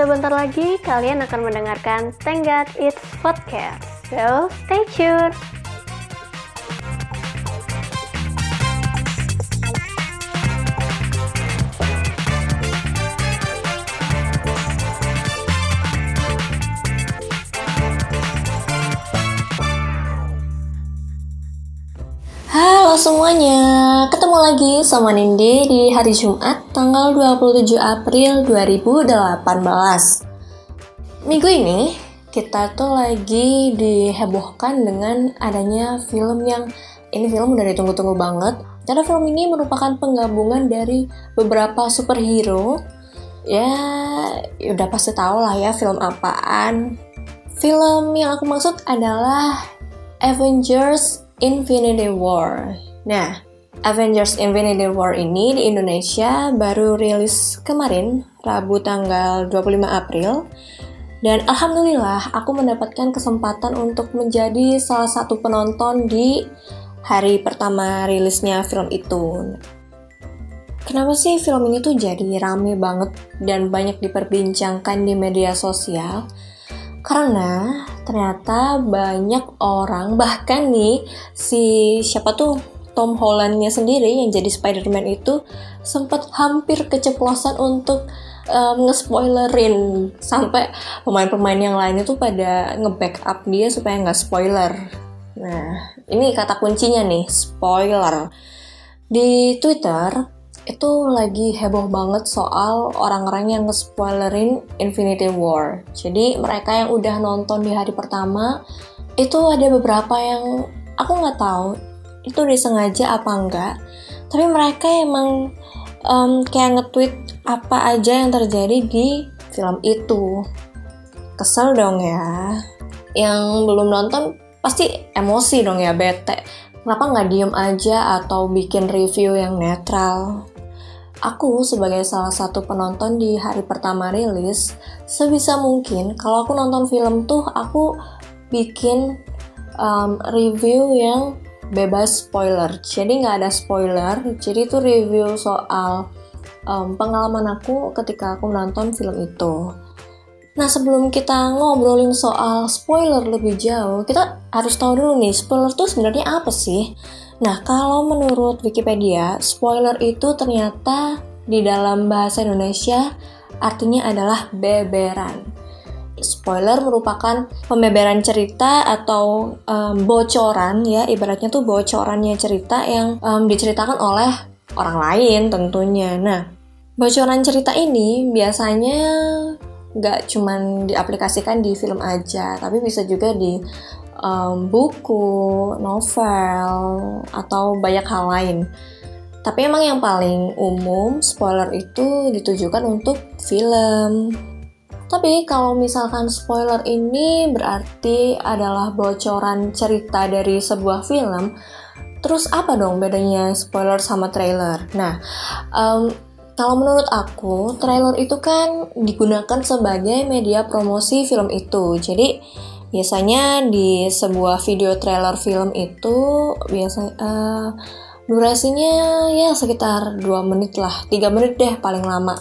sebentar lagi kalian akan mendengarkan Tenggat It's Podcast. So, stay tuned. Halo semuanya, ketemu lagi sama Nindi di hari Jumat tanggal 27 April 2018 Minggu ini kita tuh lagi dihebohkan dengan adanya film yang ini film udah ditunggu-tunggu banget. Karena film ini merupakan penggabungan dari beberapa superhero. Ya udah pasti tau lah ya film apaan. Film yang aku maksud adalah Avengers Infinity War. Nah, Avengers Infinity War ini di Indonesia baru rilis kemarin, Rabu tanggal 25 April. Dan alhamdulillah aku mendapatkan kesempatan untuk menjadi salah satu penonton di hari pertama rilisnya film itu. Kenapa sih film ini tuh jadi rame banget dan banyak diperbincangkan di media sosial? Karena ternyata banyak orang bahkan nih si siapa tuh Tom Hollandnya sendiri yang jadi Spider-Man itu sempat hampir keceplosan untuk um, nge-spoilerin sampai pemain-pemain yang lain itu pada nge-backup dia supaya nggak spoiler. Nah, ini kata kuncinya nih, spoiler. Di Twitter, itu lagi heboh banget soal orang-orang yang nge-spoilerin Infinity War. Jadi mereka yang udah nonton di hari pertama itu ada beberapa yang aku nggak tahu itu disengaja apa enggak. Tapi mereka emang um, kayak nge-tweet apa aja yang terjadi di film itu. Kesel dong ya. Yang belum nonton pasti emosi dong ya bete. Kenapa nggak diem aja atau bikin review yang netral? Aku sebagai salah satu penonton di hari pertama rilis, sebisa mungkin kalau aku nonton film tuh aku bikin um, review yang bebas spoiler. Jadi nggak ada spoiler. Jadi itu review soal um, pengalaman aku ketika aku nonton film itu. Nah sebelum kita ngobrolin soal spoiler lebih jauh, kita harus tahu dulu nih spoiler tuh sebenarnya apa sih? Nah, kalau menurut Wikipedia, spoiler itu ternyata di dalam bahasa Indonesia artinya adalah beberan. Spoiler merupakan pembeberan cerita atau um, bocoran ya, ibaratnya tuh bocorannya cerita yang um, diceritakan oleh orang lain tentunya. Nah, bocoran cerita ini biasanya nggak cuman diaplikasikan di film aja, tapi bisa juga di um, buku, novel, atau banyak hal lain. Tapi emang yang paling umum, spoiler itu ditujukan untuk film. Tapi kalau misalkan spoiler ini berarti adalah bocoran cerita dari sebuah film, terus apa dong bedanya spoiler sama trailer? Nah, um, kalau menurut aku, trailer itu kan digunakan sebagai media promosi film itu. Jadi, Biasanya di sebuah video trailer film itu biasanya uh, durasinya ya sekitar 2 menit lah, 3 menit deh paling lama.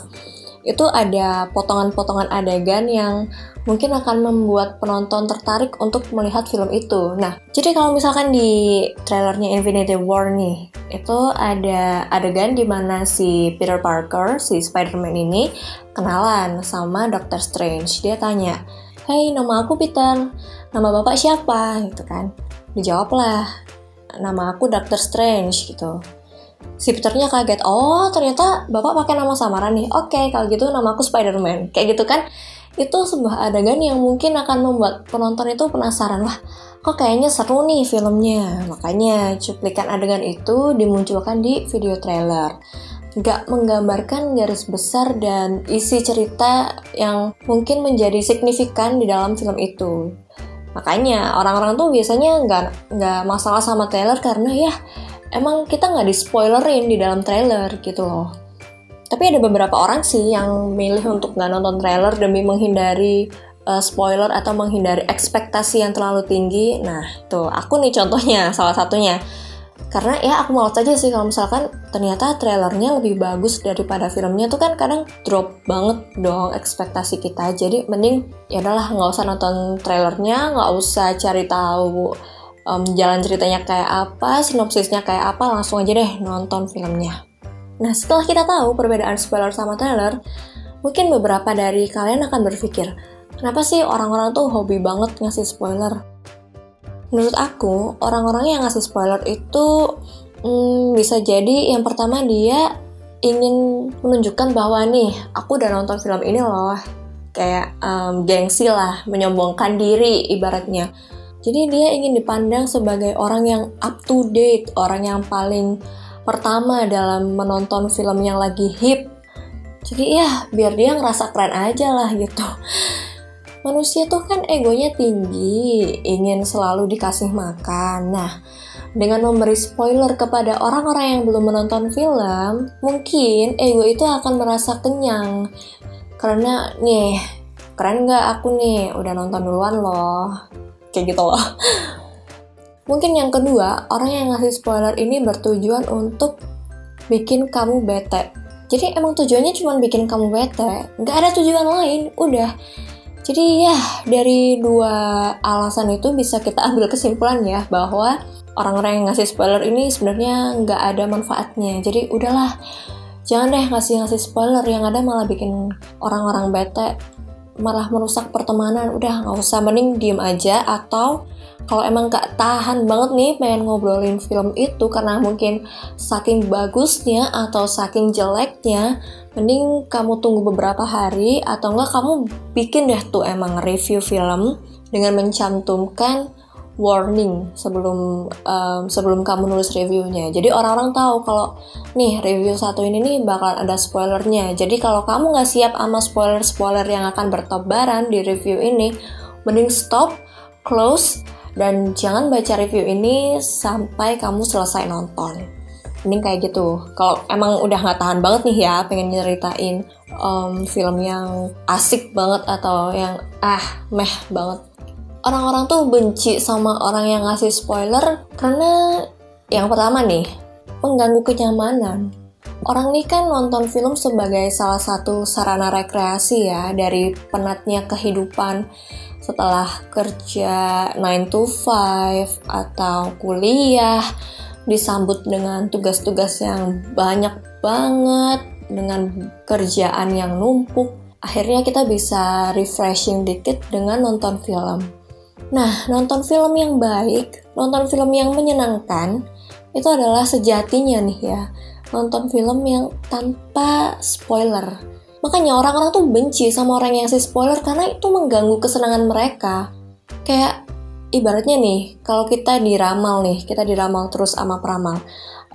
Itu ada potongan-potongan adegan yang mungkin akan membuat penonton tertarik untuk melihat film itu. Nah, jadi kalau misalkan di trailernya Infinity War nih, itu ada adegan di mana si Peter Parker, si Spider-Man ini kenalan sama Doctor Strange. Dia tanya, Hai, nama aku Peter. Nama bapak siapa? Gitu kan. Dijawablah, nama aku Doctor Strange gitu. Si Peternya kaget, oh ternyata bapak pakai nama samaran nih. Oke, kalau gitu nama aku Spider-Man. Kayak gitu kan. Itu sebuah adegan yang mungkin akan membuat penonton itu penasaran. Wah, kok kayaknya seru nih filmnya. Makanya cuplikan adegan itu dimunculkan di video trailer nggak menggambarkan garis besar dan isi cerita yang mungkin menjadi signifikan di dalam film itu. Makanya orang-orang tuh biasanya nggak nggak masalah sama trailer karena ya emang kita nggak di spoilerin di dalam trailer gitu loh. Tapi ada beberapa orang sih yang milih untuk nggak nonton trailer demi menghindari uh, spoiler atau menghindari ekspektasi yang terlalu tinggi. Nah, tuh aku nih contohnya salah satunya karena ya aku malas aja sih kalau misalkan ternyata trailernya lebih bagus daripada filmnya tuh kan kadang drop banget dong ekspektasi kita. Jadi mending ya udahlah nggak usah nonton trailernya nggak usah cari tahu um, jalan ceritanya kayak apa sinopsisnya kayak apa langsung aja deh nonton filmnya. Nah setelah kita tahu perbedaan spoiler sama trailer mungkin beberapa dari kalian akan berpikir kenapa sih orang-orang tuh hobi banget ngasih spoiler menurut aku orang-orang yang ngasih spoiler itu hmm, bisa jadi yang pertama dia ingin menunjukkan bahwa nih aku udah nonton film ini loh. Kayak um, gengsi lah menyombongkan diri ibaratnya. Jadi dia ingin dipandang sebagai orang yang up to date orang yang paling pertama dalam menonton film yang lagi hip jadi ya biar dia ngerasa keren aja lah gitu manusia tuh kan egonya tinggi, ingin selalu dikasih makan. Nah, dengan memberi spoiler kepada orang-orang yang belum menonton film, mungkin ego itu akan merasa kenyang. Karena nih, keren nggak aku nih, udah nonton duluan loh. Kayak gitu loh. Mungkin yang kedua, orang yang ngasih spoiler ini bertujuan untuk bikin kamu bete. Jadi emang tujuannya cuma bikin kamu bete, nggak ada tujuan lain, udah jadi ya dari dua alasan itu bisa kita ambil kesimpulan ya bahwa orang-orang yang ngasih spoiler ini sebenarnya nggak ada manfaatnya. Jadi udahlah jangan deh ngasih-ngasih spoiler yang ada malah bikin orang-orang bete malah merusak pertemanan. Udah nggak usah mending diem aja. Atau kalau emang gak tahan banget nih pengen ngobrolin film itu karena mungkin saking bagusnya atau saking jeleknya mending kamu tunggu beberapa hari atau enggak kamu bikin deh tuh emang review film dengan mencantumkan warning sebelum um, sebelum kamu nulis reviewnya. Jadi orang-orang tahu kalau nih review satu ini nih bakalan ada spoilernya. Jadi kalau kamu nggak siap sama spoiler-spoiler yang akan bertebaran di review ini, mending stop, close, dan jangan baca review ini sampai kamu selesai nonton mending kayak gitu kalau emang udah nggak tahan banget nih ya pengen nyeritain um, film yang asik banget atau yang ah meh banget orang-orang tuh benci sama orang yang ngasih spoiler karena yang pertama nih mengganggu kenyamanan Orang ini kan nonton film sebagai salah satu sarana rekreasi ya dari penatnya kehidupan setelah kerja 9 to 5 atau kuliah disambut dengan tugas-tugas yang banyak banget, dengan kerjaan yang numpuk. Akhirnya kita bisa refreshing dikit dengan nonton film. Nah, nonton film yang baik, nonton film yang menyenangkan, itu adalah sejatinya nih ya, nonton film yang tanpa spoiler. Makanya orang-orang tuh benci sama orang yang ngasih spoiler karena itu mengganggu kesenangan mereka. Kayak ibaratnya nih, kalau kita diramal nih, kita diramal terus sama peramal.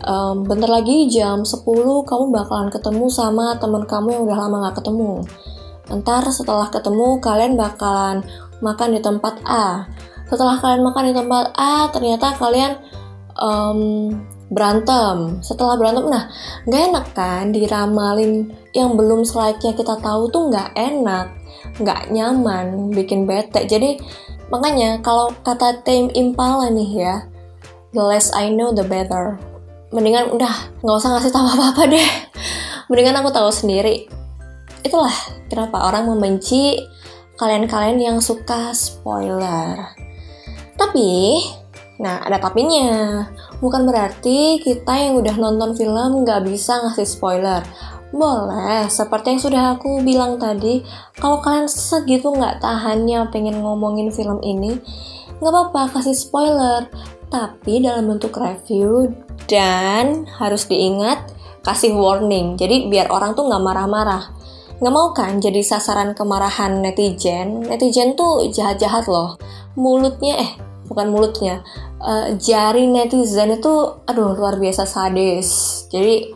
Um, bentar lagi jam 10 kamu bakalan ketemu sama teman kamu yang udah lama gak ketemu. Ntar setelah ketemu kalian bakalan makan di tempat A. Setelah kalian makan di tempat A, ternyata kalian um, berantem. Setelah berantem, nah nggak enak kan diramalin yang belum selayaknya kita tahu tuh nggak enak, nggak nyaman, bikin bete. Jadi Makanya kalau kata Tame Impala nih ya, the less I know the better. Mendingan udah nggak usah ngasih tahu apa-apa deh. Mendingan aku tahu sendiri. Itulah kenapa orang membenci kalian-kalian yang suka spoiler. Tapi, nah ada tapinya. Bukan berarti kita yang udah nonton film nggak bisa ngasih spoiler. Boleh, seperti yang sudah aku bilang tadi, kalau kalian segitu nggak tahannya pengen ngomongin film ini, nggak apa-apa kasih spoiler, tapi dalam bentuk review dan harus diingat kasih warning, jadi biar orang tuh nggak marah-marah. Nggak mau kan jadi sasaran kemarahan netizen? Netizen tuh jahat-jahat loh. Mulutnya, eh bukan mulutnya, uh, jari netizen itu aduh luar biasa sadis. Jadi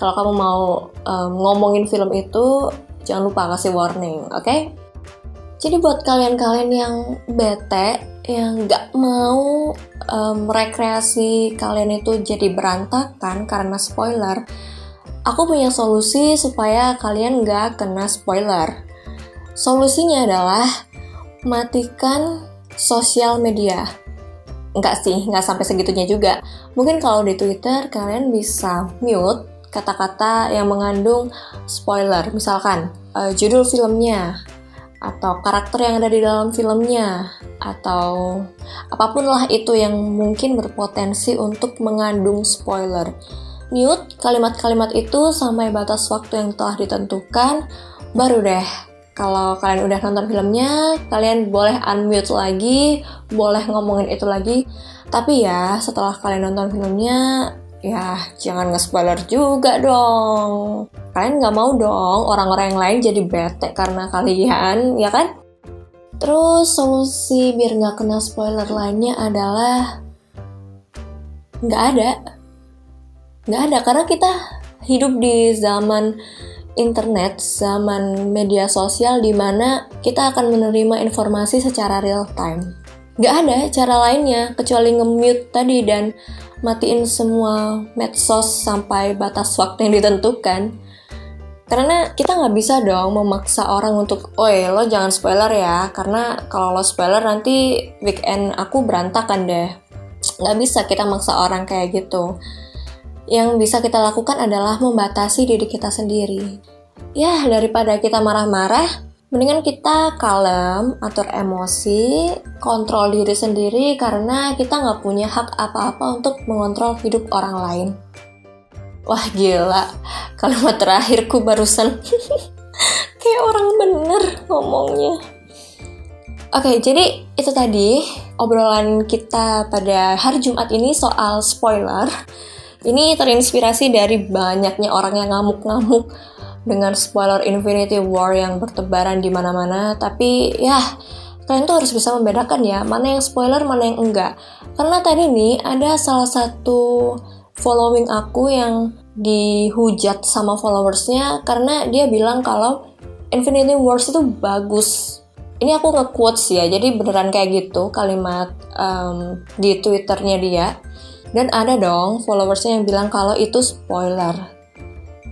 kalau kamu mau um, ngomongin film itu jangan lupa kasih warning oke okay? jadi buat kalian-kalian yang bete yang nggak mau um, rekreasi kalian itu jadi berantakan karena spoiler aku punya solusi supaya kalian nggak kena spoiler solusinya adalah matikan sosial media Enggak sih, nggak sampai segitunya juga. Mungkin kalau di Twitter kalian bisa mute kata-kata yang mengandung spoiler. Misalkan uh, judul filmnya, atau karakter yang ada di dalam filmnya, atau apa pun lah itu yang mungkin berpotensi untuk mengandung spoiler. Mute kalimat-kalimat itu sampai batas waktu yang telah ditentukan, baru deh kalau kalian udah nonton filmnya, kalian boleh unmute lagi, boleh ngomongin itu lagi. Tapi ya, setelah kalian nonton filmnya, ya jangan nge-spoiler juga dong. Kalian nggak mau dong orang-orang yang lain jadi bete karena kalian, ya kan? Terus solusi biar nggak kena spoiler lainnya adalah nggak ada. Nggak ada, karena kita hidup di zaman internet, zaman media sosial di mana kita akan menerima informasi secara real time. Gak ada cara lainnya kecuali nge-mute tadi dan matiin semua medsos sampai batas waktu yang ditentukan. Karena kita nggak bisa dong memaksa orang untuk, oi lo jangan spoiler ya, karena kalau lo spoiler nanti weekend aku berantakan deh. Nggak bisa kita maksa orang kayak gitu yang bisa kita lakukan adalah membatasi diri kita sendiri. Ya, daripada kita marah-marah, mendingan kita kalem, atur emosi, kontrol diri sendiri karena kita nggak punya hak apa-apa untuk mengontrol hidup orang lain. Wah gila, kalimat terakhirku barusan kayak orang bener ngomongnya. Oke, jadi itu tadi obrolan kita pada hari Jumat ini soal spoiler. Ini terinspirasi dari banyaknya orang yang ngamuk-ngamuk dengan spoiler Infinity War yang bertebaran di mana-mana, tapi ya kalian tuh harus bisa membedakan ya, mana yang spoiler, mana yang enggak. Karena tadi nih ada salah satu following aku yang dihujat sama followersnya karena dia bilang kalau Infinity Wars itu bagus. Ini aku nge-quotes ya, jadi beneran kayak gitu kalimat um, di twitternya dia. Dan ada dong followersnya yang bilang kalau itu spoiler.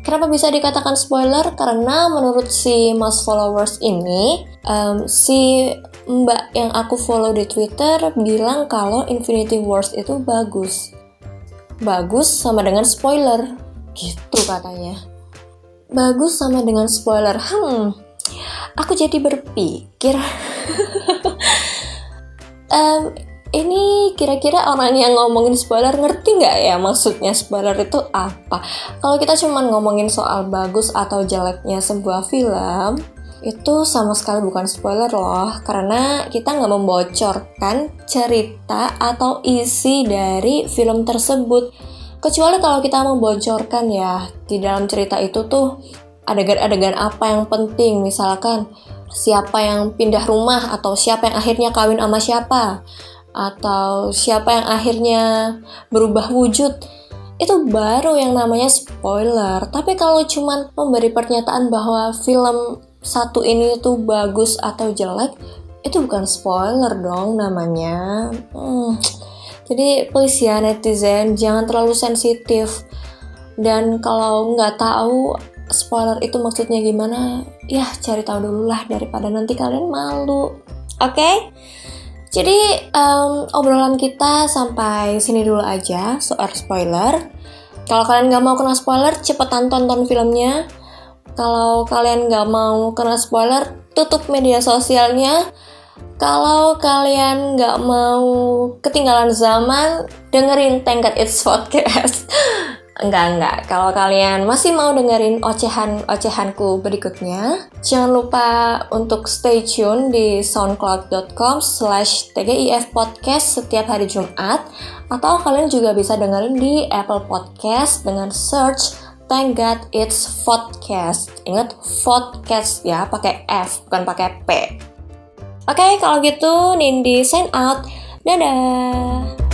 Kenapa bisa dikatakan spoiler? Karena menurut si mas followers ini, um, si mbak yang aku follow di Twitter bilang kalau Infinity Wars itu bagus. Bagus sama dengan spoiler, gitu katanya. Bagus sama dengan spoiler. Hmm, aku jadi berpikir. um, ini kira-kira orang yang ngomongin spoiler ngerti nggak ya maksudnya spoiler itu apa? Kalau kita cuma ngomongin soal bagus atau jeleknya sebuah film, itu sama sekali bukan spoiler loh, karena kita nggak membocorkan cerita atau isi dari film tersebut. Kecuali kalau kita membocorkan ya, di dalam cerita itu tuh adegan-adegan apa yang penting, misalkan siapa yang pindah rumah atau siapa yang akhirnya kawin sama siapa atau siapa yang akhirnya berubah wujud itu baru yang namanya spoiler. Tapi kalau cuman memberi pernyataan bahwa film satu ini tuh bagus atau jelek, itu bukan spoiler dong namanya. Hmm. Jadi please ya netizen jangan terlalu sensitif. Dan kalau nggak tahu spoiler itu maksudnya gimana, ya cari tahu dulu lah daripada nanti kalian malu. Oke? Okay? Jadi um, obrolan kita sampai sini dulu aja soal spoiler. Kalau kalian nggak mau kena spoiler, cepetan tonton filmnya. Kalau kalian nggak mau kena spoiler, tutup media sosialnya. Kalau kalian nggak mau ketinggalan zaman, dengerin Tengkat It's Podcast. Enggak, enggak. Kalau kalian masih mau dengerin ocehan-ocehanku berikutnya, jangan lupa untuk stay tune di soundcloud.com slash tgif podcast setiap hari Jumat, atau kalian juga bisa dengerin di Apple Podcast dengan search Thank God It's Podcast. Ingat, podcast ya, pakai F, bukan pakai P. Oke, okay, kalau gitu Nindi sign out. Dadah!